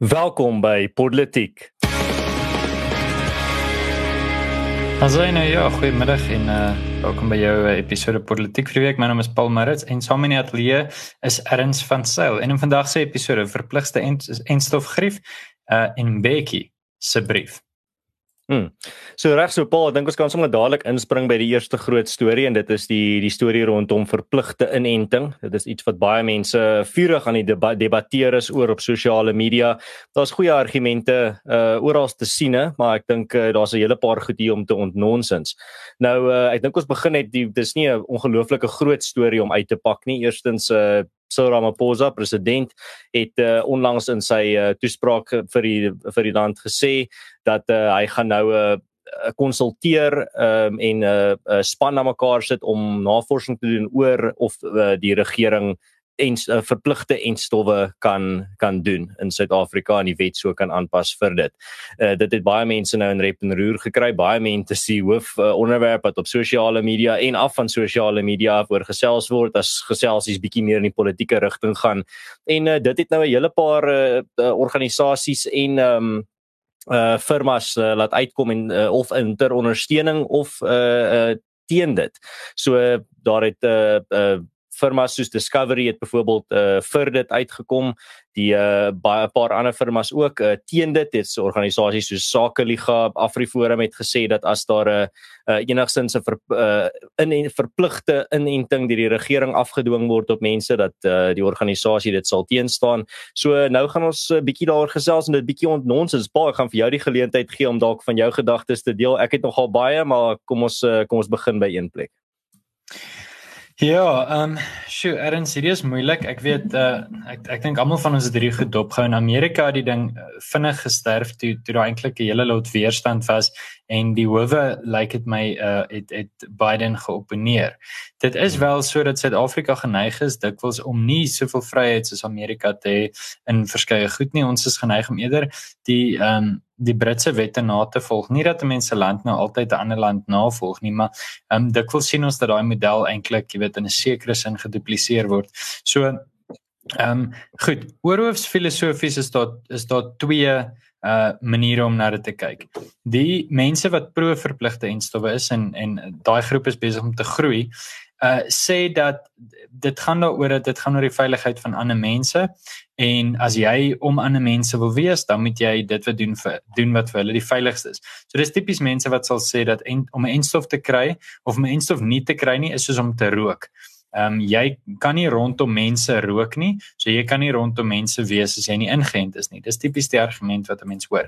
Welkom by Politiek. Asai nou ja, goeiemiddag en uh welkom by jou uh, episode Politiek vir die week. My naam is Paul Marits en saam in die ateljee is Erns van Sail. En in vandag se episode verpligste enstofgrief uh en Becky se brief. Hmm. So reg so Paul, ek dink ons kan sommer dadelik inspring by die eerste groot storie en dit is die die storie rondom verpligte inenting. Dit is iets wat baie mense vurig aan die deba debatteer is oor op sosiale media. Daar's goeie argumente uh oral te sien, maar ek dink uh, daar's 'n hele paar goed hier om te ontnonsens. Nou uh ek dink ons begin net die dis nie 'n ongelooflike groot storie om uit te pak nie. Eerstens uh Cyril Ramaphosa, president, het uh, onlangs in sy uh, toespraak vir die vir die land gesê dat uh, hy gaan nou 'n uh, konsulteer um, en 'n uh, uh, span na mekaar sit om navorsing te doen oor of uh, die regering en uh, verpligte en stowwe kan kan doen in Suid-Afrika en die wet so kan aanpas vir dit. Uh, dit het baie mense nou in rep en roer gekry. Baie mense sien hoof uh, onderwerp wat op sosiale media en af van sosiale media oor gesels word as geselsies bietjie meer in die politieke rigting gaan. En uh, dit het nou 'n hele paar uh, organisasies en um, uh firmas uh, laat uitkom en uh, of in ter ondersteuning of uh, uh teen dit. So daar het 'n uh, uh, firmas soos Discovery het byvoorbeeld uh vir dit uitgekom die uh baie paar ander firmas ook uh, teen dit het so organisasies soos Sakeliga Afriforum het gesê dat as daar 'n uh, uh, enigsins 'n ver, uh, in verpligte inenting deur die regering afgedwing word op mense dat uh, die organisasie dit sal teenstaan. So nou gaan ons 'n uh, bietjie daaroor gesels en dit bietjie ontnonsens. Paul, ek gaan vir jou die geleentheid gee om dalk van jou gedagtes te deel. Ek het nogal baie, maar kom ons uh, kom ons begin by een plek. Ja, ehm, um, sjoe, erns hierdie is moeilik. Ek weet uh ek ek dink almal van ons het hierdie gedop gehou in Amerika die ding uh, vinnig gesterf toe toe daar eintlik 'n hele lot weerstand was en die howe lyk dit my uh het het Biden geopeneer. Dit is wel so dat Suid-Afrika geneig is dikwels om nie soveel vryheid soos Amerika te hê in verskeie goed nie. Ons is geneig om eerder die ehm um, die Britse wette na te volg. Nie dat mense land nou altyd 'n ander land navolg nie, maar ehm um, dikwels sien ons dat daai model eintlik, jy weet, in 'n sekere sin gedupliseer word. So ehm um, goed, oorhoofs filosofies is daar is daar twee uh maniere om na dit te kyk. Die mense wat pro verpligte enstowwe is en en daai groep is besig om te groei, uh sê dat dit gaan daaroor dat dit gaan oor die veiligheid van ander mense en as jy om ander mense wil wees, dan moet jy dit wat doen vir doen wat vir hulle die veiligste is. So dis tipies mense wat sal sê dat en, om 'n enstof te kry of om 'n enstof nie te kry nie is soos om te rook. Ehm um, jy kan nie rondom mense rook nie, so jy kan nie rondom mense wees as jy nie ingeënt is nie. Dis tipies die argument wat 'n mens hoor.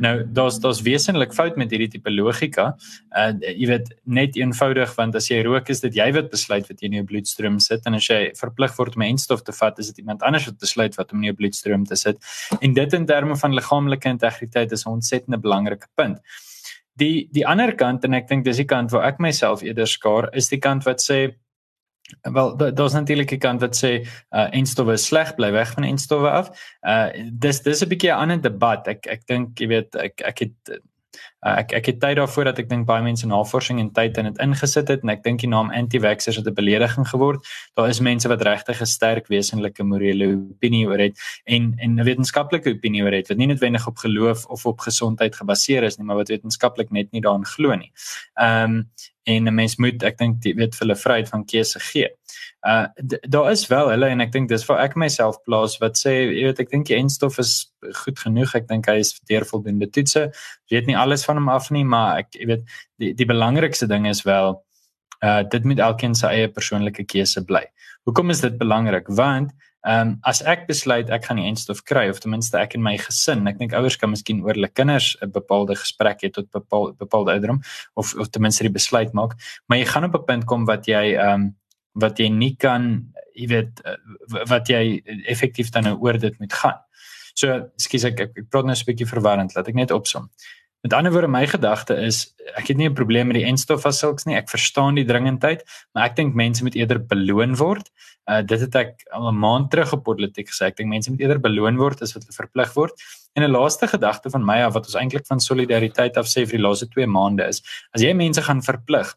Nou, daar's daar's wesenlik fout met hierdie tipe logika. Uh jy weet net eenvoudig want as jy rook is dit jy wat besluit wat in jou bloedstroom sit en as jy verplig word om 'n enstof te vat, is dit iemand anders wat besluit wat om in jou bloedstroom te sit. En dit in terme van liggaamlike integriteit is 'n ontsettende belangrike punt. Die die ander kant en ek dink dis die kant waar ek myself eerder skaar, is die kant wat sê Wel daar's natuurlik 'n kant wat sê uh enstowwe is sleg, bly weg van enstowwe af. Uh dis dis 'n bietjie 'n ander debat. Ek ek dink jy weet ek ek het Uh, ek ek het tyd daarvoor dat ek dink baie mense navorsing en tyd in dit ingesit het en ek dink die naam anti-vaxxers het 'n belediging geword. Daar is mense wat regtig 'n sterk wesenlike morele opinie oor het en en 'n wetenskaplike opinie oor het wat nie noodwendig op geloof of op gesondheid gebaseer is nie, maar wat wetenskaplik net nie daarin glo nie. Ehm um, en 'n mens moet ek dink weet vir hulle vryheid van keuse gee. Uh daar is wel hulle en ek dink dis vir ek myself plaas wat sê jy weet ek dink die enstof is goed genoeg. Ek dink hy is deur voldoende toetse. Weet nie alles van hom af nie, maar ek jy weet die die belangrikste ding is wel uh dit moet elkeen sy eie persoonlike keuse bly. Hoekom is dit belangrik? Want Ehm um, as ek besluit ek gaan die enstof kry of ten minste ek en my gesin, ek dink ouers kan miskien oor hulle kinders 'n bepaalde gesprek hê tot bepaal bepaalde ouderdom of of ten minste die besluit maak, maar jy gaan op 'n punt kom wat jy ehm um, wat jy nie kan jy weet eh, wat jy effektief dan nou oor dit moet gaan. So, skus ek ek, ek praat nou 'n bietjie verwarrend, laat ek net opsom. Met ander woorde my gedagte is ek het nie 'n probleem met die enstof as sulks nie. Ek verstaan die dringendheid, maar ek dink mense moet eerder beloon word. Uh dit het ek al 'n maand terug op politiek gesê. Ek dink mense moet eerder beloon word as wat hulle verplig word. En 'n laaste gedagte van my af wat ons eintlik van solidariteit af sê vir die laaste 2 maande is, as jy mense gaan verplig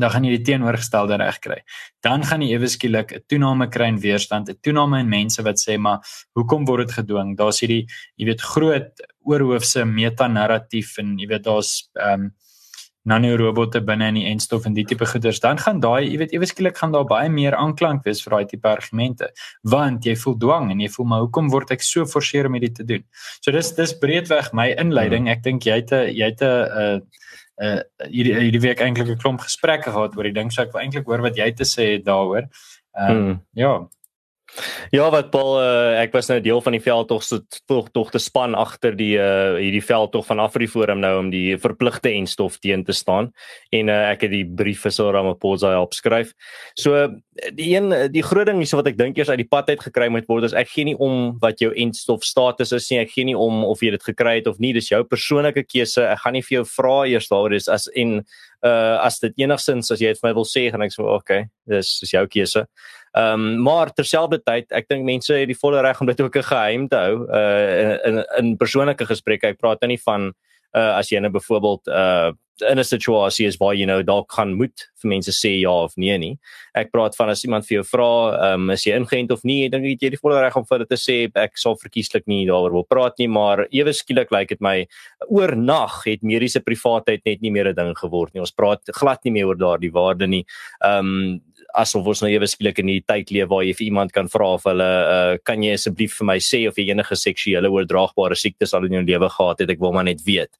dan gaan jy die teenoorgestelde reg kry. Dan gaan jy ewe skielik 'n toename kry in weerstand, 'n toename in mense wat sê maar hoekom word dit gedwing? Daar's hierdie jy weet groot oorhoofse metanarratief en jy weet daar's ehm um, nanorobotte binne in die enstof en die tipe goeders, dan gaan daai jy weet ewe skielik gaan daar baie meer aanklank wees vir daai tipe argumente, want jy voel dwang en jy voel maar hoekom word ek so forceer om dit te doen? So dis dis breedweg my inleiding. Hmm. Ek dink jy het 'n jy het 'n uh, hierdie hierdie week eintlik 'n klomp gesprekke gehad oor die ding so ek wil eintlik hoor wat jy te sê het daaroor. Ehm uh, hmm. ja. Ja, wat Paul uh, ek was nou deel van die veldtog se tog tog te span agter die uh, hierdie veldtog van Afriforum nou om die verpligte enstof teen te staan en uh, ek het die brief vir Cyril Ramaphosa opskryf. So die een die groot ding hierso wat ek dink eers uit die pad uit gekry moet word is ek gee nie om wat jou enstof status is nie. Ek gee nie om of jy dit gekry het of nie. Dis jou persoonlike keuse. Ek gaan nie vir jou vra eers daaroor is as en uh as dit enigsins as jy dit vir my wil sê en ek sê okay, dis is jou keuse. Ehm um, maar terselfdertyd, ek dink mense het die volle reg om dit ook 'n geheim te hou uh in in persoonlike gesprekke. Ek praat nou nie van uh as jy nou byvoorbeeld uh in 'n situasie is waar jy nou dalk gaan moet vir mense sê ja of nee nie. Ek praat van as iemand vir jou vra, ehm um, is jy ingeënt of nie, dan het jy die volle reg om vir dit te sê ek sal verkieslik nie daaroor wil praat nie, maar ewe skielik lyk like dit my oornag het mediese privaatheid net nie meer 'n ding geword nie. Ons praat glad nie meer oor daardie waarde nie. Ehm um, asof ons nou ewe skielik in die tyd leef waar jy vir iemand kan vra of hulle uh, kan jy asseblief vir my sê of jy enige seksuele oordraagbare siektes al in jou lewe gehad het ek wil maar net weet.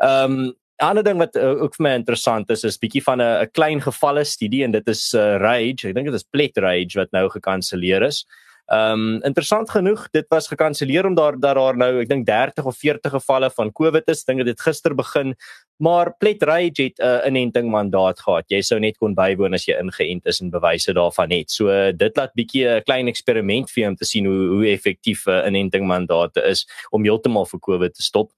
Ehm um, 'n ander ding wat uh, ook vir my interessant is is bietjie van 'n 'n klein gevalle studie en dit is uh, Rage. Ek dink dit is Plet Rage wat nou gekanselleer is. Ehm um, interessant genoeg, dit was gekanselleer om daar dat daar nou ek dink 30 of 40 gevalle van COVID is. Dink dit gister begin, maar Plet Rage het 'n uh, inenting mandaat gehad. Jy sou net kon bywoon as jy ingeënt is en bewyse daarvan het. So dit laat bietjie 'n klein eksperiment vir om te sien hoe hoe effektief 'n uh, inenting mandate is om heeltemal vir COVID te stop.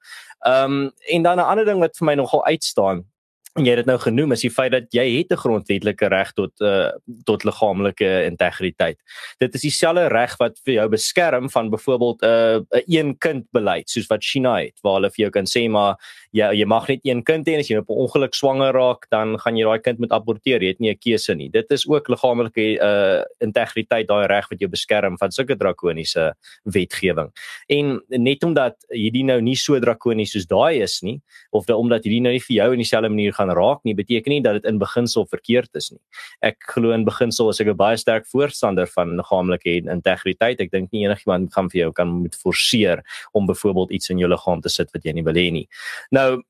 Ehm um, en dan 'n ander ding wat vir my nogal uitstaan en jy het dit nou genoem is die feit dat jy het 'n grondwetlike reg tot uh tot liggaamlike integriteit. Dit is dieselfde reg wat vir jou beskerm van byvoorbeeld 'n uh, 'n een kind beleid soos wat China het waar hulle vir jou kan sê maar jy jy mag net een kind hê en as jy op 'n ongeluk swanger raak dan gaan jy daai kind moet aborteer. Jy het nie 'n keuse nie. Dit is ook liggaamlike uh integriteit daai reg wat jou beskerm van sulke drakoniese wetgewing. En net omdat hierdie nou nie so drakonies soos daai is nie of omdat hierdie nou nie vir jou in dieselfde manier gaan raak nie, beteken nie dat dit in beginsel verkeerd is nie. Ek glo in beginsel as ek 'n baie sterk voorstander van liggaamlike integriteit. Ek dink nie enigiemand gaan vir jou kan moet forceer om byvoorbeeld iets in jou liggaam te sit wat jy nie wil hê nie. Nou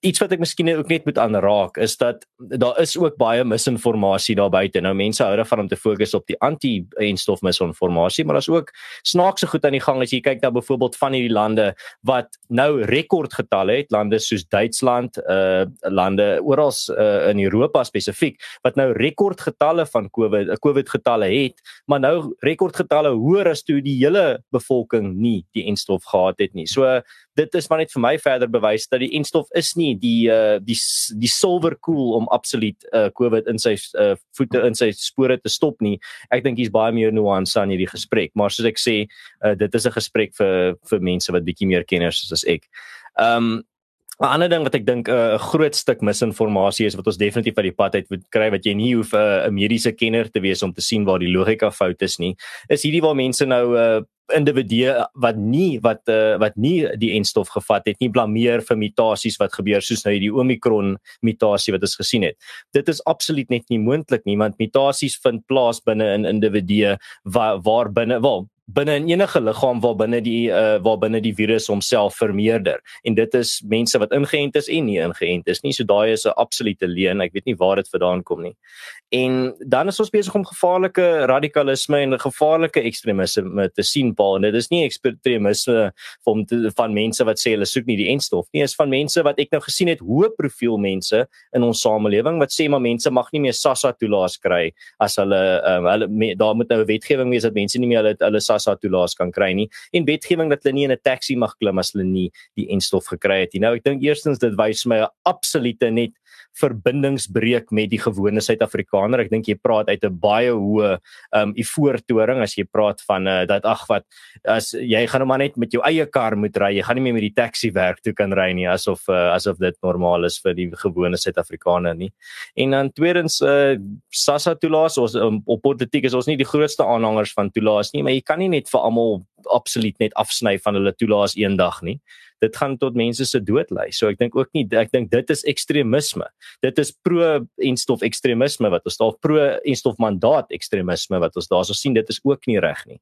iets wat ek miskien ook net moet aanraak is dat daar is ook baie misinformasie daar buite. Nou mense hou daarvan om te fokus op die anti-enstof misinformasie, maar daar's ook snaakse goed aan die gang as jy kyk na byvoorbeeld van hierdie lande wat nou rekordgetalle het, lande soos Duitsland, uh lande oral uh, in Europa spesifiek wat nou rekordgetalle van COVID COVID getalle het, maar nou rekordgetalle hoër as toe die hele bevolking nie die enstof gehad het nie. So dit is maar net vir my verder bewys dat die enstof is nie die uh, die die silver cool om absoluut uh, COVID in sy uh, voete in sy spore te stop nie. Ek dink hier's baie meer nuance aan hierdie gesprek, maar soos ek sê, uh, dit is 'n gesprek vir vir mense wat bietjie meer kenners is as ek. Ehm um, 'n ander ding wat ek dink 'n uh, groot stuk misinformasie is wat ons definitief uit die pad uit moet kry wat jy nie hoef 'n uh, mediese kenner te wees om te sien waar die logika fout is nie. Is hierdie waar mense nou uh, individue wat nie wat uh, wat nie die enstof gevat het nie blameer vir mutasies wat gebeur soos nou hierdie omikron mutasie wat ons gesien het. Dit is absoluut net nie moontlik nie want mutasies vind plaas binne in individue waar waar binne wel binne in enige liggaam waar binne die uh, waar binne die virus homself vermeerder. En dit is mense wat ingeënt is en nie ingeënt is nie. So daai is 'n absolute leuen. Ek weet nie waar dit vandaan kom nie. En dan is ons besig om gevaarlike radikalisme en gevaarlike ekstremisme te sien paal en dit is nie ekstremisme van van mense wat sê hulle soek nie die enstof nie. Is van mense wat ek nou gesien het hoë profiel mense in ons samelewing wat sê maar mense mag nie meer SASSA toelaas kry as hulle um, hulle me, daar moet nou 'n wetgewing wees dat mense nie meer hulle hulle SASSA toelaas kan kry nie en wetgewing dat hulle nie in 'n taxi mag klim as hulle nie die enstof gekry het nie. Nou ek dink eerstens dit wys my 'n absolute net verbindingsbreuk met die gewone Suid-Afrikaner. Ek dink jy praat uit 'n baie hoë um ivoortoring as jy praat van uh, dat ag wat as jy gaan nou maar net met jou eie kar moet ry, jy gaan nie meer met die taxi werk toe kan ry nie asof uh, asof dit normaal is vir die gewone Suid-Afrikaner nie. En dan tweedens uh SASSA toelaas ons um, op politiek is ons nie die grootste aanhangers van toelaas nie, maar jy kan nie net vir almal absoluut net afsny van hulle toelaas eendag nie dit gaan tot mense se dood lei. So ek dink ook nie ek dink dit is ekstremisme. Dit is pro enstof ekstremisme wat ons daar pro enstof mandaat ekstremisme wat ons daarso sien dit is ook nie reg nie.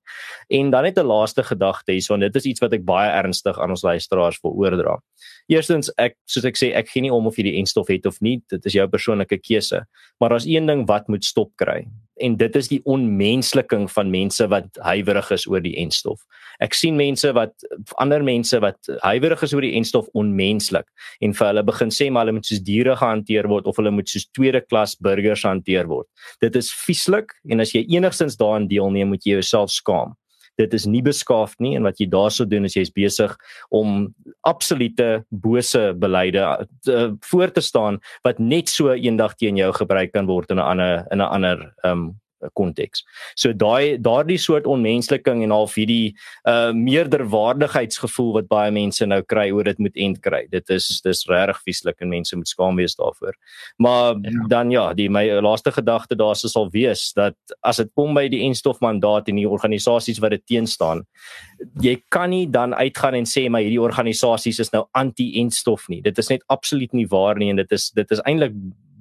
En dan net 'n laaste gedagte hierson dit is iets wat ek baie ernstig aan ons luisteraars wil oordra. Eerstens ek soos ek sê ek gee nie om of jy die enstof het of nie, dit is jou persoonlike keuse. Maar daar's een ding wat moet stop kry en dit is die onmensliking van mense wat huiwerig is oor die enstof. Ek sien mense wat ander mense wat huiwerig is oor die enstof onmenslik en vir hulle begin sê maar hulle moet soos diere gehanteer word of hulle moet soos tweede klas burgers hanteer word. Dit is vieslik en as jy enigstens daaraan deelneem moet jy jouself skaam. Dit is nie beskaafd nie en wat jy daarso doen is jy's besig om absolute bose beleide uh, voor te staan wat net so eendag teen jou gebruik kan word in 'n ander in 'n ander um konteks. So daai daardie soort onmensliking en half hierdie uh meerderwaardigheidsgevoel wat baie mense nou kry oor dit moet end kry. Dit is dis regtig vieslik en mense moet skaam wees daarvoor. Maar ja. dan ja, die my laaste gedagte daar sal wees dat as dit kom by die enstofmandaat en die organisasies wat dit teenstaan, jy kan nie dan uitgaan en sê maar hierdie organisasies is nou anti-enstof nie. Dit is net absoluut nie waar nie en dit is dit is eintlik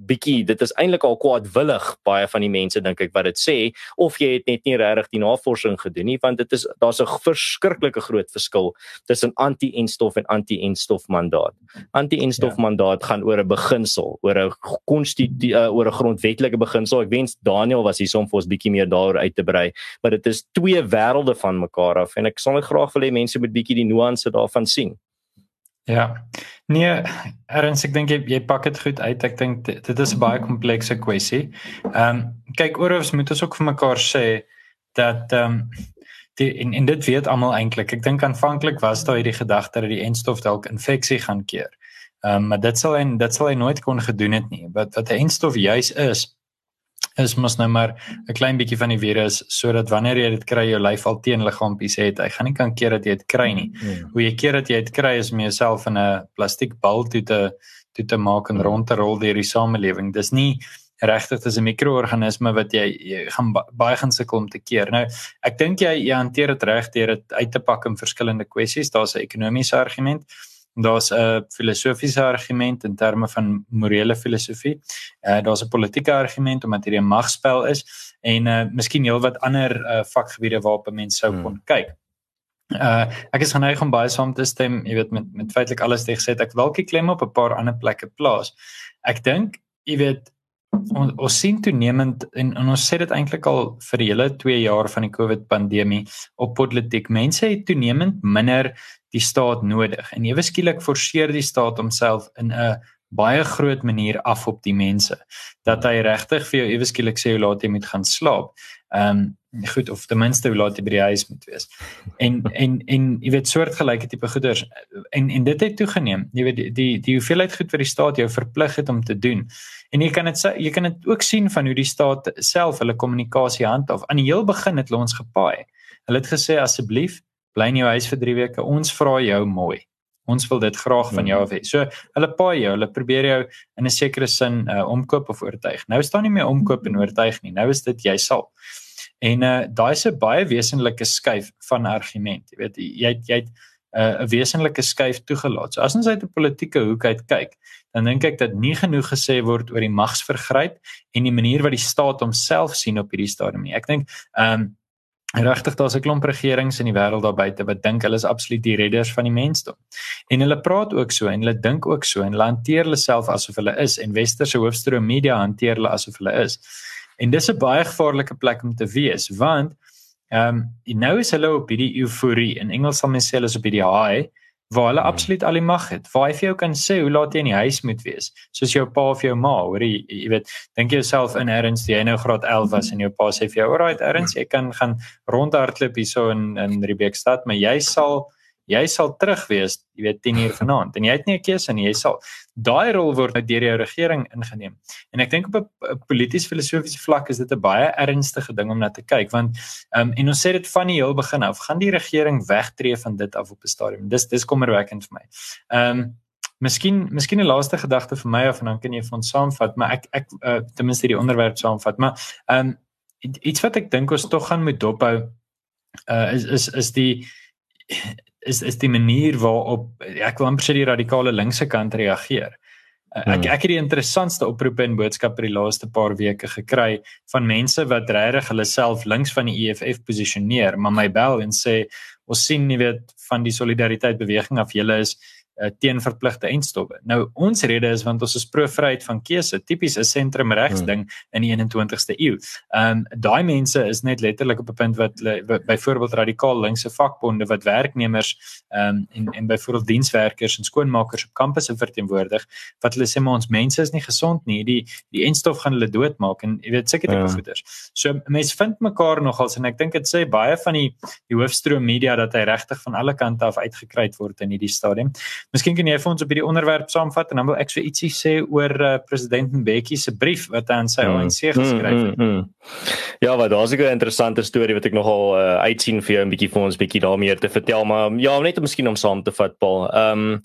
bietjie dit is eintlik al kwaadwillig baie van die mense dink ek wat dit sê of jy het net nie regtig die navorsing gedoen nie want dit is daar's 'n verskriklike groot verskil tussen anti-enstof en anti-enstof mandaat. Anti-enstof ja. mandaat gaan oor 'n beginsel, oor 'n konstitusie uh, oor 'n grondwetlike beginsel. Ek wens Daniel was hier om vir ons bietjie meer daaroor uit te brei, maar dit is twee wêrelde van mekaar af en ek sal net graag wil hê mense moet bietjie die nuance daarvan sien. Ja. Nee, erns ek dink jy, jy pak dit goed uit. Ek dink dit, is 'n baie komplekse kwessie. Ehm um, kyk oor ons moet ons ook vir mekaar sê dat ehm um, die en, en dit weet almal eintlik. Ek dink aanvanklik was daar hierdie gedagte dat die enstof dalk infeksie gaan keer. Ehm um, maar dit sal en dit sal hy nooit kon gedoen het nie. Wat wat 'n enstof juis is is mos nou maar 'n klein bietjie van die virus sodat wanneer jy dit kry jou lyf al teenliggaampies het, hy gaan nie kan keer dat jy dit kry nie. Mm. Hoe jy keer dat jy dit kry is om jouself in 'n plastiek bal toe te toe te maak en rond te rol deur die samelewing. Dis nie regtig dis 'n mikroorganisme wat jy, jy gaan baie gaan sukkel om te keer. Nou, ek dink jy jy hanteer dit reg deur dit uit te pak in verskillende kwessies. Daar's 'n ekonomiese argument daar's 'n filosofiese argument in terme van morele filosofie. Uh daar's 'n politieke argument omdat hierdie 'n magspel is en uh miskien heelwat ander uh vakgebiede waarop mense sou kon hmm. kyk. Uh ek is geneig om baie saam te stem, jy weet met met feitelik alles wat jy gesê het. Ek wil kyk klem op 'n paar ander plekke plaas. Ek dink, jy weet ons ons sien toenemend en, en ons sê dit eintlik al vir die hele 2 jaar van die COVID pandemie op politiek. Mense het toenemend minder die staat nodig en ewe skielik forceer die staat homself in 'n baie groot manier af op die mense dat hy regtig vir jou ewe skielik sê hoe laat jy moet gaan slaap. Ehm um, goed of ten minste hoe laat jy by die huis moet wees. En en en jy weet soortgelyke tipe goeders en en dit het toegeneem. Jy weet die die, die hoeveelheid goed wat die staat jou verplig het om te doen. En jy kan dit jy kan dit ook sien van hoe die staat self hulle kommunikasie handhaaf. Aan die heel begin het hulle ons gepaai. Hulle het gesê asseblief bly in jou huis vir 3 weke. Ons vra jou mooi. Ons wil dit graag van jou af hê. So hulle paai jou, hulle probeer jou in 'n sekere sin uh, omkoop of oortuig. Nou staan nie meer omkoop en oortuig nie. Nou is dit jy sal. En uh daai is 'n baie wesenlike skuif van argument. Jy weet jy het, jy het uh, 'n uh, wesenlike skuif toegelaat. So as ons uit 'n politieke hoek uit kyk, dan dink ek dat nie genoeg gesê word oor die magsvergryp en die manier wat die staat homself sien op hierdie stadium nie. Ek dink ehm um, regtig daar's 'n klomp regerings in die wêreld daar buite wat dink hulle is absoluut die redders van die mensdom. En hulle praat ook so en hulle dink ook so en hulle hanteer hulle self asof hulle is en westerse hoofstroom media hanteer hulle asof hulle is. En dis 'n baie gevaarlike plek om te wees want ehm um, nou is hulle op hierdie euforie in Engels sal mense sê hulle is op hierdie high waar hulle hmm. absoluut al die mag het. Waar hy vir jou kan sê hoe laat jy in die huis moet wees, soos jou pa of jou ma, hoor jy, jy weet, dink jouself in erns jy nou graad 11 was en jou pa sê vir jou, "Alright, erns, jy kan gaan rondhardloop hierso in in Riebeekstad, maar jy sal jy sal terug wees, jy weet 10 uur vanaand en jy het nie 'n keuse nie, jy sal daai rol word nou deur jou regering ingeneem. En ek dink op 'n polities filosofiese vlak is dit 'n baie ernstige ding om na te kyk want ehm um, en ons sê dit van die heel begin af, gaan die regering wegtreë van dit af op 'n stadium. Dis dis kommerwekkend vir my. Ehm um, Miskien miskien 'n laaste gedagte vir my of en dan kan jy vir ons saamvat, maar ek ek uh, ten minste die onderwerp saamvat, maar ehm um, iets wat ek dink ons tog gaan moet dophou uh is is is die is is die manier waarop ek wil amper sê die radikale linkse kant reageer. Uh, ek hmm. ek het die interessantste oproepe en boodskappe die laaste paar weke gekry van mense wat regtig hulle self links van die EFF posisioneer, maar my bel en sê ons sien nie weet van die solidariteit beweging af julle is uh, teen verpligte eindstowwe. Nou ons rede is want ons is pro vryheid van keuse, tipies 'n sentrum regs hmm. ding in die 21ste eeu. Ehm um, daai mense is net letterlik op 'n punt wat byvoorbeeld radikaal linkse vakbonde wat werknemers ehm um, en en byvoorbeeld dienswerkers en skoonmakers op kampusse verteenwoordig wat hulle sê maar ons mense is nie gesond nie. Die die eindstof gaan hulle doodmaak en jy weet seker tipe ja. voeders. So mense vind mekaar nogals en ek dink dit sê baie van die die hoofstroom media dat hy regtig van alle kante af uitgekry word in hierdie stadium. Miskien kan jy vir ons op hierdie onderwerp saamvat en dan wil ek so ietsie sê oor uh, president Mbeki se brief wat hy aan sy mm. ANC geskryf het. Mm, mm, mm. Ja, maar daar's 'n interessante storie wat ek nogal uh, uitsien vir jou 'n bietjie vir ons bietjie daarmee te vertel, maar ja, net om miskien om saam te vat, Paul. Ehm um,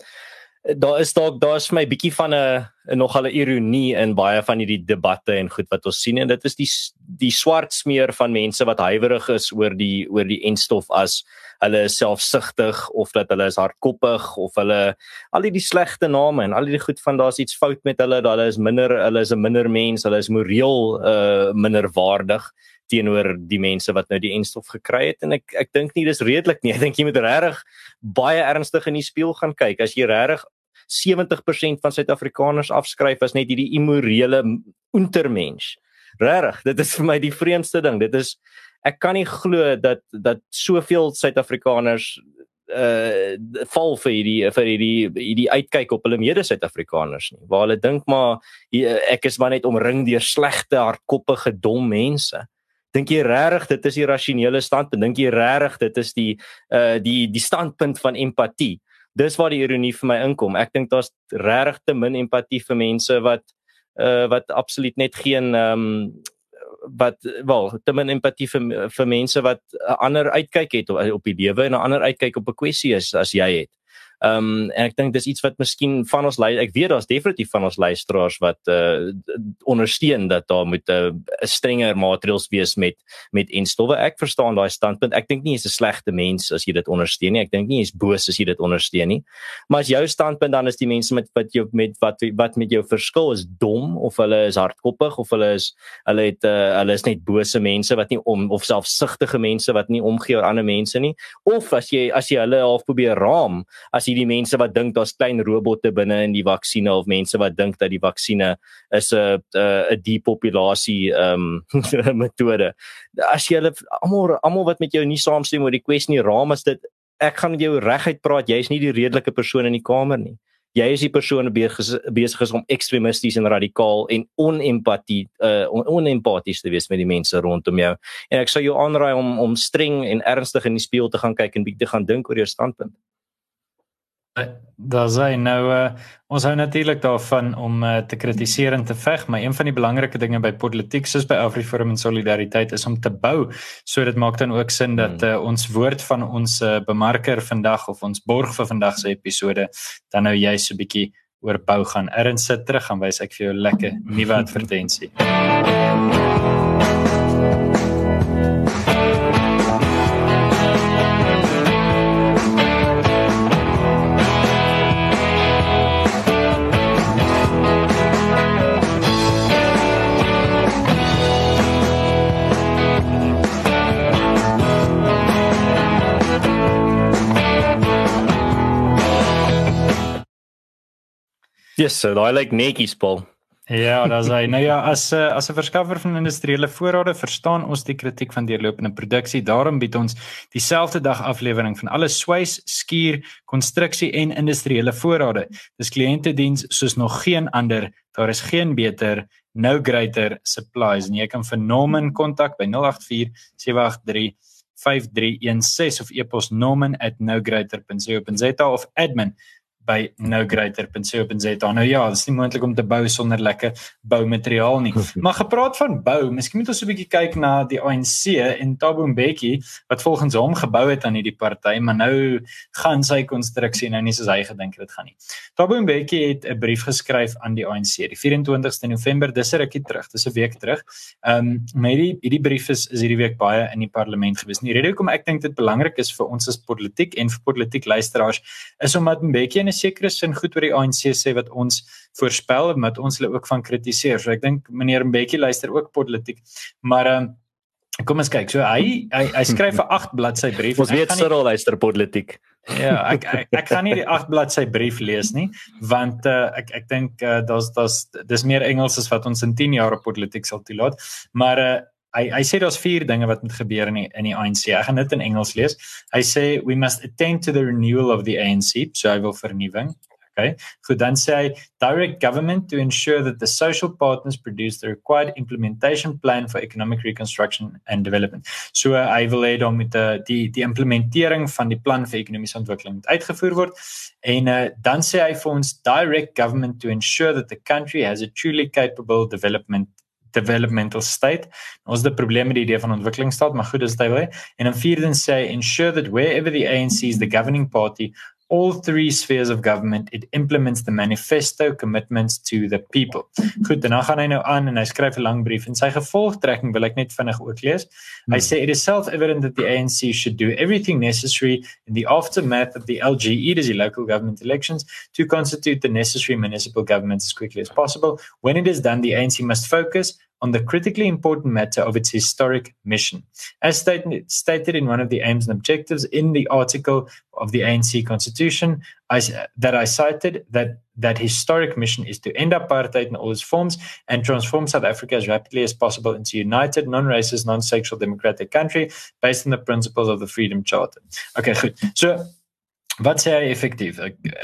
daar is dalk daar's vir my bietjie van 'n nogal 'n ironie in baie van hierdie debatte en goed wat ons sien en dit is die die swart smeer van mense wat huiwerig is oor die oor die enstof as hulle is selfsugtig of dat hulle is hardkoppig of hulle al die slegte name en al die goed van daar's iets fout met hulle dat hulle is minder hulle is 'n minder mens hulle is moreel uh minderwaardig teenoor die mense wat nou die enstof gekry het en ek ek dink nie dis redelik nie. Ek dink jy moet regtig baie ernstig in die spieël gaan kyk. As jy regtig 70% van Suid-Afrikaners afskryf as net hierdie immorele untermens. Regtig, dit is vir my die vreemdste ding. Dit is ek kan nie glo dat dat soveel Suid-Afrikaners uh val vir hierdie vir hierdie hierdie uitkyk op hulle mede Suid-Afrikaners nie. Waar hulle dink maar ek is maar net omring deur slegte, hardkoppige, dom mense. Dink jy regtig dit is die rasionele standpunt? Dink jy regtig dit is die uh die die standpunt van empatie? Dis waar die ironie vir my inkom. Ek dink daar's regtig te min empatie vir mense wat uh wat absoluut net geen ehm um, wat wel te min empatie vir vir mense wat 'n ander uitkyk het op, op die lewe en 'n ander uitkyk op 'n kwessie is as jy het. Ehm um, en ek dink dis iets wat miskien van ons lei ek weet daar's definitief van ons luisteraars wat uh ondersteun dat daar moet 'n uh, strenger maatreëls wees met met enstowwe. Ek verstaan daai standpunt. Ek dink nie jy's 'n slegte mens as jy dit ondersteun nie. Ek dink nie jy's boos as jy dit ondersteun nie. Maar as jou standpunt dan is die mense met wat jou met wat wat met jou verskil is dom of hulle is hardkoppig of hulle is hulle het uh, hulle is net bose mense wat nie om of selfsugtige mense wat nie omgee oor ander mense nie. Of as jy as jy hulle half probeer raam as hierdie mense wat dink daar's klein robotte binne in die vaksinne of mense wat dink dat die vaksines is 'n 'n depopulasie ehm um, metode. As jy almal almal wat met jou nie saamstem oor die kwessie nie, raam as dit ek gaan met jou reguit praat, jy's nie die redelike persoon in die kamer nie. Jy is die persoon besig is om ekstremisties en radikaal en onempatie uh on, onempaties te wees met die mense rondom jou. En ek sou jou aanraai om om streng en ernstig in die spieël te gaan kyk en bietjie te gaan dink oor jou standpunt. Daar sê nou uh, ons hou natuurlik daarvan om uh, te kritiseer en te veg, maar een van die belangrike dinge by politiek soos by AfriForum en Solidariteit is om te bou. So dit maak dan ook sin dat uh, ons woord van ons uh, bemarker vandag of ons borg vir vandag se episode dan nou jy so 'n bietjie oor bou gaan. Erns sit terug gaan wys ek vir jou lekker nuwe advertensie. Yes, so daai lyk netjies Paul. Ja, dan sê nou ja, as eh, as 'n verskaffer van industriële voorrade verstaan ons die kritiek van deurlopende produksie. Daarom bied ons dieselfde dag aflewering van alle swys, skuur, konstruksie en industriële voorrade. Dis kliëntediens soos nog geen ander. Daar is geen beter no greater supplies en jy kan vir Norman kontak by 084 783 5316 of e-pos norman@nogreater.co.za of admin by nogreater.co.za. Nou ja, dit is nie moontlik om te bou sonder lekker boumateriaal nie. Maar gepraat van bou, miskien moet ons 'n bietjie kyk na die ANC en Thabo Mbeki wat volgens hom gebou het aan hierdie party, maar nou gaan sy konstruksie nou nie soos hy gedink het dit gaan nie. Thabo Mbeki het 'n brief geskryf aan die ANC die 24ste November, dis 'n rukkie terug, dis 'n week terug. Ehm um, maar hierdie hierdie brief is is hierdie week baie in die parlement gewees. Die rede hoekom ek dink dit belangrik is vir ons as politiek en vir politiek luisteraars is omdat Mbeki 'n sekere sin goed oor die ANC sê wat ons voorspel wat ons hulle ook van kritiseer. So ek dink meneer Mbeki luister ook politiek. Maar ehm um, kom ons kyk. So hy hy, hy skryf 'n 8 bladsy brief. Ons weet Cyril luister politiek. Ja, ek ek, ek kan nie die 8 bladsy brief lees nie want uh, ek ek dink uh, daar's daar's dis meer Engels as wat ons in 10 jaar op politiek sal toelaat. Maar uh, hy hy sê daar's vier dinge wat moet gebeur in die in die ANC. Ek gaan dit in Engels lees. Hy sê we must attend to the renewal of the ANC, so hy wil vernuwing. Okay. Goed, dan sê hy direct government to ensure that the social partners produce the required implementation plan for economic reconstruction and development. So uh, hy wil hê dan met die die die implementering van die plan vir ekonomiese ontwikkeling moet uitgevoer word. En uh, dan sê hy vir ons direct government to ensure that the country has a truly capable development developmental state. Ons het 'n probleem met die idee van ontwikkelingsstaat, maar goed, dis dit wel. En dan vierdens sê ensure that wherever the ANC is the governing party, all three spheres of government it implements the manifesto commitments to the people. Goed, dan gaan hy nou aan en hy skryf 'n lang brief en sy gevolgtrekking wil ek net vinnig ook lees. Hy sê it is self-evident that the ANC should do everything necessary in the aftermath of the LGE, the local government elections, to constitute the necessary municipal governments as quickly as possible. When it is done, the ANC must focus on the critically important matter of its historic mission. As stated, stated in one of the aims and objectives in the article of the ANC constitution I, that I cited, that that historic mission is to end apartheid in all its forms and transform South Africa as rapidly as possible into a united, non-racist, non-sexual democratic country based on the principles of the Freedom Charter. Okay, goed. So Wat sê hy effektief?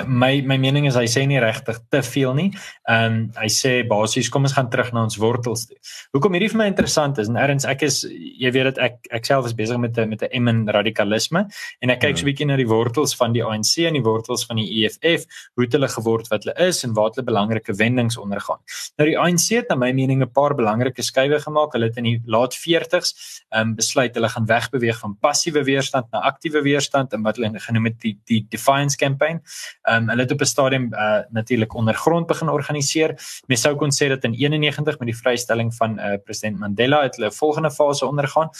My my mening is hy sê nie regtig te veel nie. Ehm um, hy sê basies kom ons gaan terug na ons wortels toe. Hoekom hierdie vir my interessant is en erns ek is jy weet dat ek ek self is besig met 'n met 'n emin radikalisme en ek kyk so 'n bietjie na die wortels van die ANC en die wortels van die EFF, hoe het hulle geword wat hulle is en waar hulle belangrike wendings ondergaan. Nou die ANC het na my mening 'n paar belangrike skuwe gemaak. Hulle het in die laat 40s ehm um, besluit hulle gaan wegbeweeg van passiewe weerstand na aktiewe weerstand en wat hulle genoem het die die Defiance campaign. Ehm um, hulle het op 'n stadium uh natuurlik ondergrond begin organiseer. Mens sou kon sê dat in 91 met die vrystelling van uh president Mandela het hulle 'n volgende fase ondergaan.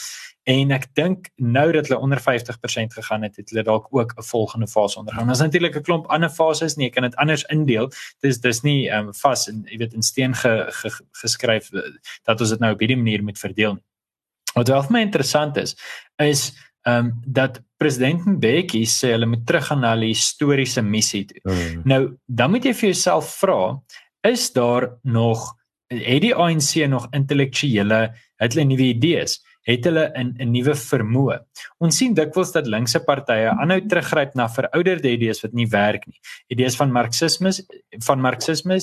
En ek dink nou dat hulle onder 50% gegaan het, het hulle dalk ook 'n volgende fase ondergaan. Ons natuurlik 'n klomp ander fases nie, ek kan dit anders indeel. Dis dis nie ehm um, vas en jy weet in steen ge, ge, geskryf eh, dat ons dit nou op hierdie manier moet verdeel nie. Wat wel vir my interessant is, is ehm um, dat president Mbeki sê hulle moet teruggaan na hulle historiese missie toe. Mm. Nou, dan moet jy vir jouself vra, is daar nog het die ANC nog intellektuele het hulle nuwe idees? Het hulle 'n 'n nuwe vermoë. Ons sien dikwels dat linkse partye aanhou teruggryp na verouderde idees wat nie werk nie. Idees van marxisme, van marxisme,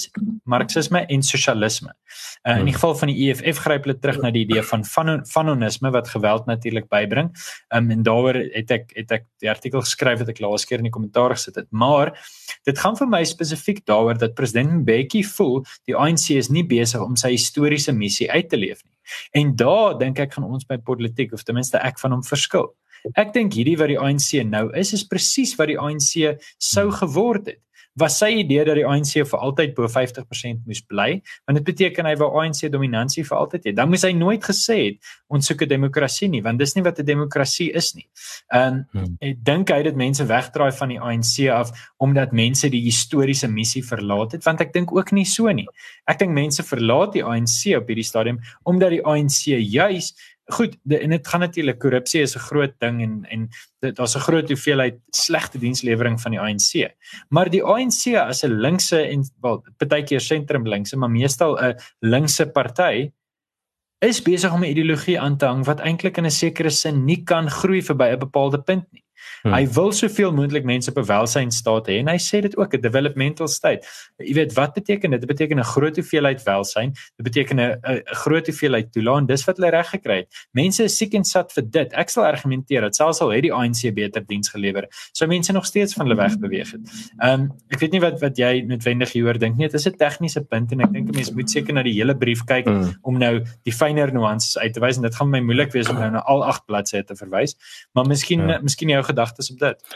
marxisme en sosialisme. Uh, in die geval van die EFF gryp hulle terug na die idee van fanonisme wat geweld natuurlik bybring. Um, en daaroor het ek het ek die artikel geskryf wat ek laas keer in die kommentaar gesit het. Maar dit gaan vir my spesifiek daaroor dat president Mbeki voel die ANC is nie besig om sy historiese missie uit te leef nie. En daar dink ek gaan ons by politiek of ten minste ek van hom verskil. Ek dink hierdie wat die ANC nou is is presies wat die ANC sou geword het was sy idee dat die ANC vir altyd bo 50% moes bly, want dit beteken hy wou ANC dominansie vir altyd hê. Dan moes hy nooit gesê het ons soek 'n demokrasie nie, want dis nie wat 'n demokrasie is nie. Um, ek dink hy het dit mense wegdraai van die ANC af omdat mense die historiese missie verlaat het, want ek dink ook nie so nie. Ek dink mense verlaat die ANC op hierdie stadium omdat die ANC juis goed de, en dit gaan natuurlik korrupsie is 'n groot ding en en daar's 'n groot hoeveelheid slegte dienslewering van die ANC. Maar die ANC as 'n linkse en wel partykeer sentrum linkse, maar meestal 'n linkse party is besig om 'n ideologie aan te hang wat eintlik in 'n sekere sin nie kan groei verby 'n bepaalde punt nie. Hmm. Hy wil soveel moontlik mense op 'n welsynstaat hê en hy sê dit ook 'n developmental state. Jy weet wat beteken dit? Dit beteken 'n groot hoeveelheid welsyn. Dit beteken 'n groot hoeveelheid toelaan. Dis wat hulle reg gekry het. Mense is siek en sat vir dit. Ek sal argumenteer dat selfs al het die ANC beter diens gelewer, sou mense nog steeds van hulle weg beweeg het. Ehm um, ek weet nie wat wat jy noodwendig hieroor dink nie. Dit is 'n tegniese punt en ek dink 'n mens moet seker na die hele brief kyk mm. om nou die fynere nuances uit te wys en dit gaan my moeilik wees om nou na al 8 bladsye te verwys. Maar miskien ja. miskien jou gedagtes op dit.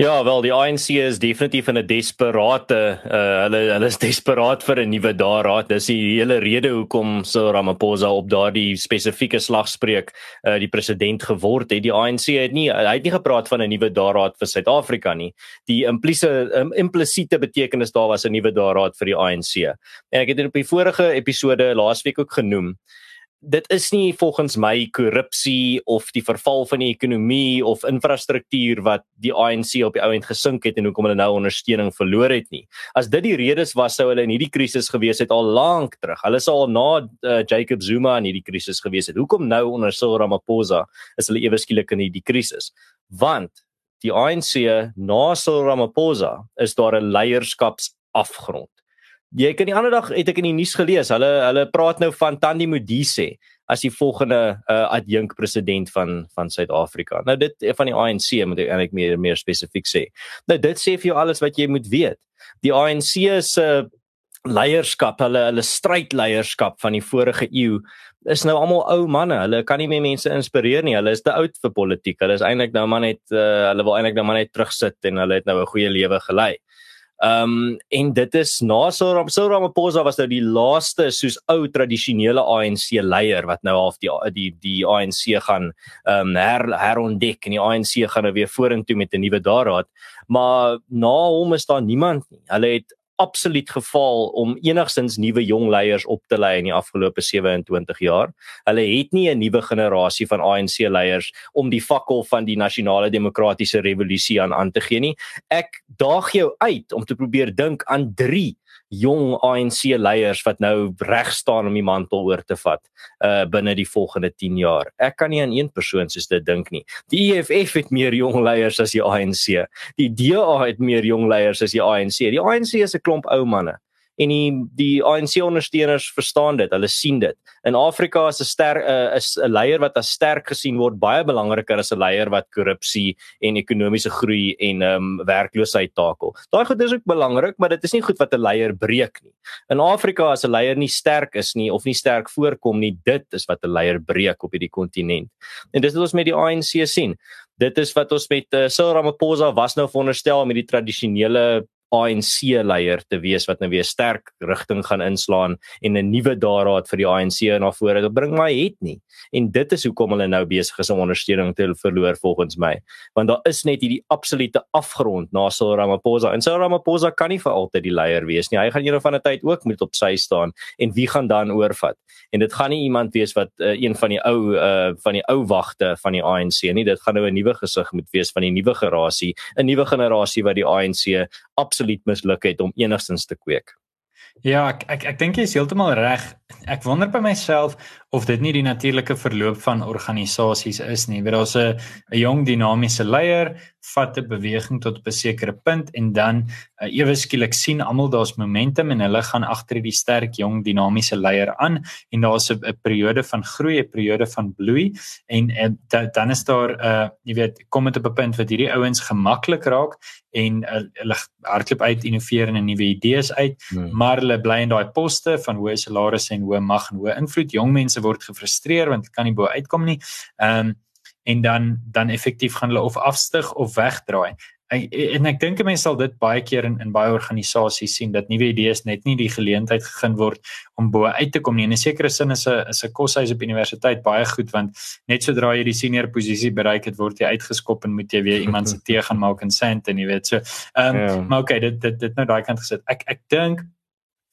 Ja, wel die ANC is definitief in 'n desperate uh hulle hulle is desperaat vir 'n nuwe daarraad. Dis die hele rede hoekom Cyril Ramaphosa op daardie spesifieke slagspreuk uh die president geword het. Die ANC het nie hy het nie gepraat van 'n nuwe daarraad vir Suid-Afrika nie. Die implisiete um, implisiete betekenis daar was 'n nuwe daarraad vir die ANC. En ek het dit op die vorige episode laasweek ook genoem dit is nie volgens my korrupsie of die verval van die ekonomie of infrastruktuur wat die ANC op die ou end gesink het en hoekom hulle nou ondersteuning verloor het nie. As dit die redes was sou hulle in hierdie krisis gewees het al lank terug. Hulle sou al na uh, Jacob Zuma in hierdie krisis gewees het. Hoekom nou onder Cyril Ramaphosa is hulle ewe skielik in hierdie krisis? Want die ANC na Cyril Ramaphosa is daar 'n leierskapsafgrond jy kan die ander dag het ek in die nuus gelees. Hulle hulle praat nou van Tandi Modise as die volgende uh, adjunk president van van Suid-Afrika. Nou dit van die ANC moet ek eintlik meer meer spesifiek sê. Nou dit sê vir jou alles wat jy moet weet. Die ANC se uh, leierskap, hulle hulle strydleierskap van die vorige eeu is nou almal ou manne. Hulle kan nie meer mense inspireer nie. Hulle is te oud vir politiek. Hulle is eintlik nou maar net uh, hulle wil eintlik nou maar net terugsit en hulle het nou 'n goeie lewe gelei. Ehm um, en dit is na Cyril Ramaphosa was nou die laaste soos ou tradisionele ANC leier wat nou half die die die ANC gaan ehm um, her herontdek en die ANC gaan nou weer vorentoe met 'n nuwe daaraad. Maar na hom is daar niemand nie. Hulle het absoluut gefaal om enigsins nuwe jong leiers op te lei in die afgelope 27 jaar. Hulle het nie 'n nuwe generasie van ANC leiers om die fakkel van die nasionale demokratiese revolusie aan aan te gee nie. Ek daag jou uit om te probeer dink aan 3 jong ANC leiers wat nou reg staan om die mantel oor te vat uh binne die volgende 10 jaar. Ek kan nie aan een persoon soos dit dink nie. Die EFF het meer jong leiers as die ANC. Die DA het meer jong leiers as die ANC. Die ANC is 'n klomp ou manne en die die ANC ondersteuners verstaan dit. Hulle sien dit. In Afrika is 'n sterk uh, is 'n leier wat as sterk gesien word baie belangriker as 'n leier wat korrupsie en ekonomiese groei en ehm um, werkloosheid takel. Daai goed is ook belangrik, maar dit is nie goed wat 'n leier breek nie. In Afrika as 'n leier nie sterk is nie of nie sterk voorkom nie, dit is wat 'n leier breek op hierdie kontinent. En dis wat ons met die ANC sien. Dit is wat ons met uh, Cyril Ramaphosa was nou veronderstel met die tradisionele ANC leier te wees wat nou weer sterk rigting gaan inslaan en 'n nuwe daaraad vir die ANC na vore te bring maar het nie. En dit is hoekom hulle nou besig is om ondersteuning te verloor volgens my. Want daar is net hierdie absolute afgrond na Cyril Ramaphosa en Cyril Ramaphosa kan nie vir altyd die leier wees nie. Hy gaan eendag van 'n tyd ook moet op sy staan en wie gaan dan oorvat? En dit gaan nie iemand wees wat uh, een van die ou uh, van die ou wagte van die ANC nie. Dit gaan nou 'n nuwe gesig moet wees van die nuwe generasie 'n nuwe generasie wat die ANC absoluut misluk het om enigstens te kweek. Ja, ek ek, ek dink jy is heeltemal reg. Ek wonder by myself of dit nie die natuurlike verloop van organisasies is nie. Waar daar's 'n 'n jong dinamiese leier vat 'n beweging tot op 'n sekere punt en dan uh, ewe skielik sien almal daar's momentum en hulle gaan agter die sterk jong dinamiese leier aan en daar's 'n periode van groei, 'n periode van bloei en, en da, dan is daar 'n uh, jy weet kom dit op 'n punt wat hierdie ouens gemaklik raak en uh, hulle hardloop uit innoveer en nuwe idees uit, hmm. maar hulle bly in daai poste van hoë salarisse en hoë mag en hoë invloed. Jong mense word gefrustreer want kan nie bo uitkom nie. Ehm um, en dan dan effektief gaan hulle of afstyg of wegdraai. En, en ek dink mense sal dit baie keer in in baie organisasies sien dat nuwe idees net nie die geleentheid gegee word om bo uit te kom nie. In 'n sekere sin is 'n is 'n koshuis op universiteit baie goed want net sodra jy die senior posisie bereik het, word jy uitgeskop en moet jy weer iemand se tee gaan maak in sent en jy weet so. Ehm um, ja. maar okay, dit dit dit nou daai kant gesit. Ek ek dink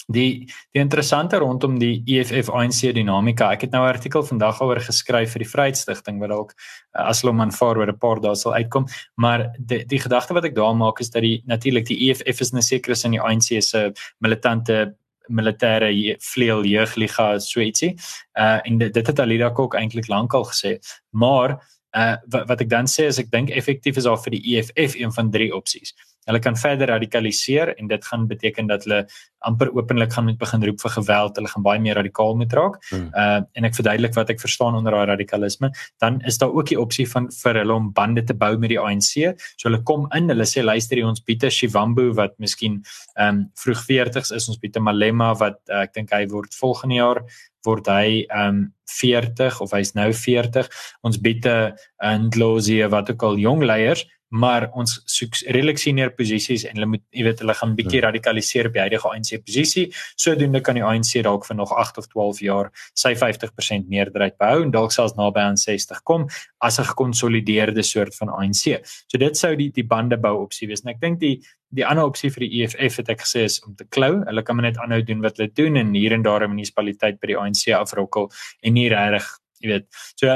Die die interessante rondom die EFF ANC dinamika. Ek het nou 'n artikel vandag oor geskryf vir die Vryheidsstichting wat dalk uh, as hulle man voor oor 'n paar dae sal uitkom, maar die die gedagte wat ek daar maak is dat die natuurlik die EFF is 'n sekere sin die ANC se militante militêre vleuel jeugliga so ietsie. Uh en dit, dit het Alida Kok eintlik lankal gesê, maar uh wat, wat ek dan sê is ek dink effektief is daar vir die EFF een van drie opsies. Hulle kan verder radikaliseer en dit gaan beteken dat hulle amper openlik gaan met begin roep vir geweld. Hulle gaan baie meer radikaal moet raak. Hmm. Uh en ek verduidelik wat ek verstaan onder daai radikalisme. Dan is daar ook die opsie van vir hulle om bande te bou met die ANC. So hulle kom in, hulle sê luister hier ons Pieter Shivambu wat miskien ehm um, vroeg 40s is, ons Pieter Malema wat uh, ek dink hy word volgende jaar word hy ehm um, 40 of hy's nou 40. Ons biete 'n Ndlozi wat ook al jong leiers maar ons soek redelik senior posisies en hulle moet jy weet hulle gaan bietjie hmm. radikaliseer op die huidige ANC posisie sodoende kan die ANC dalk vir nog 8 of 12 jaar sy 50% meerderheid behou en dalk selfs naby aan 60 kom as 'n gekonsolideerde soort van ANC. So dit sou die die bande bou opsie wees en ek dink die die ander opsie vir die EFF het ek gesê is om te klou. Hulle kan net aanhou doen wat hulle doen en hier en daar 'n munisipaliteit by die ANC afrokkel en nie regtig jy weet so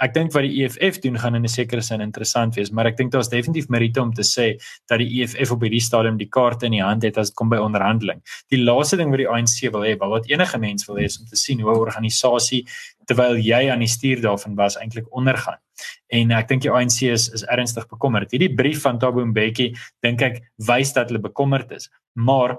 ek dink wat die EFF doen gaan in 'n sekere sin interessant wees, maar ek dink daar's definitief meriete om te sê dat die EFF op hierdie stadium die kaarte in die hand het as dit kom by onderhandeling. Die laaste ding wat die ANC wil hê, wat enige mens wil hê is om te sien hoe 'n organisasie terwyl jy aan die stuur daarvan was eintlik ondergaan. En ek dink die ANC is is ernstig bekommerd. Hierdie brief van Thabo Mbeki dink ek wys dat hulle bekommerd is. Maar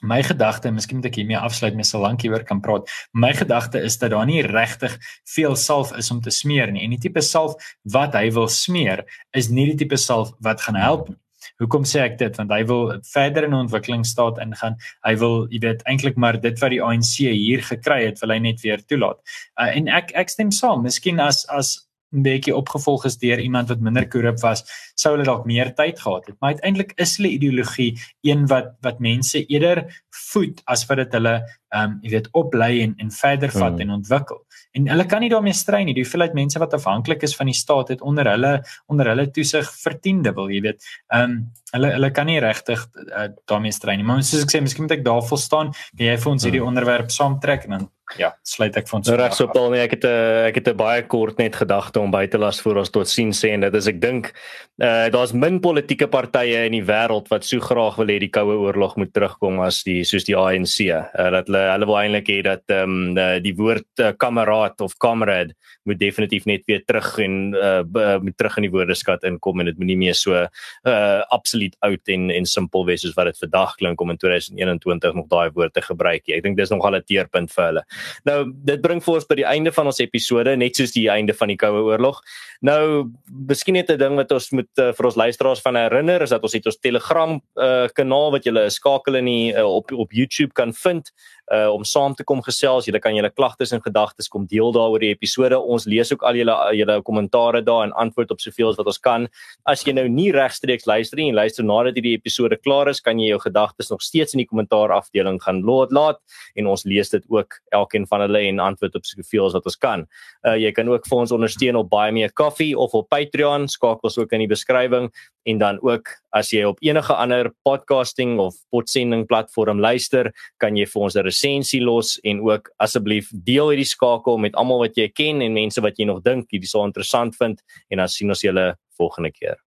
my gedagte, miskien moet ek hiermee afsluit met so lank hieroor kan praat. My gedagte is dat daar nie regtig veel salf is om te smeer nie. En die tipe salf wat hy wil smeer is nie die tipe salf wat gaan help nie. Hoekom sê ek dit? Want hy wil verder in ontwikkelingsstaat ingaan. Hy wil, jy weet, eintlik maar dit wat die ANC hier gekry het, wil hy net weer toelaat. Uh, en ek ek stem saam. Miskien as as bietjie opgevolg is deur iemand wat minder korrup was, sou hulle dalk meer tyd gehad het. Maar uiteindelik is hulle ideologie een wat wat mense eerder voed as wat dit hulle ehm um, jy weet oplei en en verder vat hmm. en ontwikkel. En hulle kan nie daarmee stry nie. Die hoeveelheid mense wat afhanklik is van die staat het onder hulle onder hulle toesig vertiende wil, jy weet. Ehm um, hulle hulle kan nie regtig uh, daarmee stry nie. Maar soos ek sê, miskien moet ek daar vol staan. Kan jy vir ons hierdie hmm. onderwerp saamtrek en dan ja, sluit ek vir ons. Nou reg so Paul, nee, ek het 'n uh, ek het 'n baie kort net gedagte om by te las voor ons tot sien sê en dit is ek dink uh, daar's min politieke partye in die wêreld wat so graag wil hê die koue oorlog moet terugkom as die soos die ANC. Uh, dat hulle hulle wil eintlik hê dat ehm um, die woord uh, kameraad of comrade moet definitief net weer terug en uh, moet terug in die woordeskat inkom en dit moenie meer so uh absoluut oud en en simpel wees soos wat dit vandag klink om in 2021 nog daai woord te gebruik. Ek dink dis nogal 'n teerpunt vir hulle. Nou dit bring vir ons by die einde van ons episode net soos die einde van die Koue Oorlog. Nou miskien net 'n ding wat ons moet uh, vir ons luisteraars van herinner is dat ons het ons Telegram uh, kanaal wat julle skakel in die uh, op op YouTube kan vind uh om saam te kom gesels. Julle kan julle klagtes en gedagtes kom deel daaroor die episode. Ons lees ook al julle julle kommentare daar en antwoord op soveel as wat ons kan. As jy nou nie regstreeks luister nie en luister nadat hierdie episode klaar is, kan jy jou gedagtes nog steeds in die kommentaar afdeling gaan laat laat en ons lees dit ook elkeen van hulle en antwoord op soveel as wat ons kan. Uh jy kan ook vir ons ondersteun op baie meer koffie of op Patreon. Skakel ons ook in die beskrywing en dan ook as jy op enige ander podcasting of podsending platform luister, kan jy vir ons 'n resensie los en ook asseblief deel hierdie skakel met almal wat jy ken en mense wat jy nog dink hierdie sou interessant vind en dan sien ons julle volgende keer.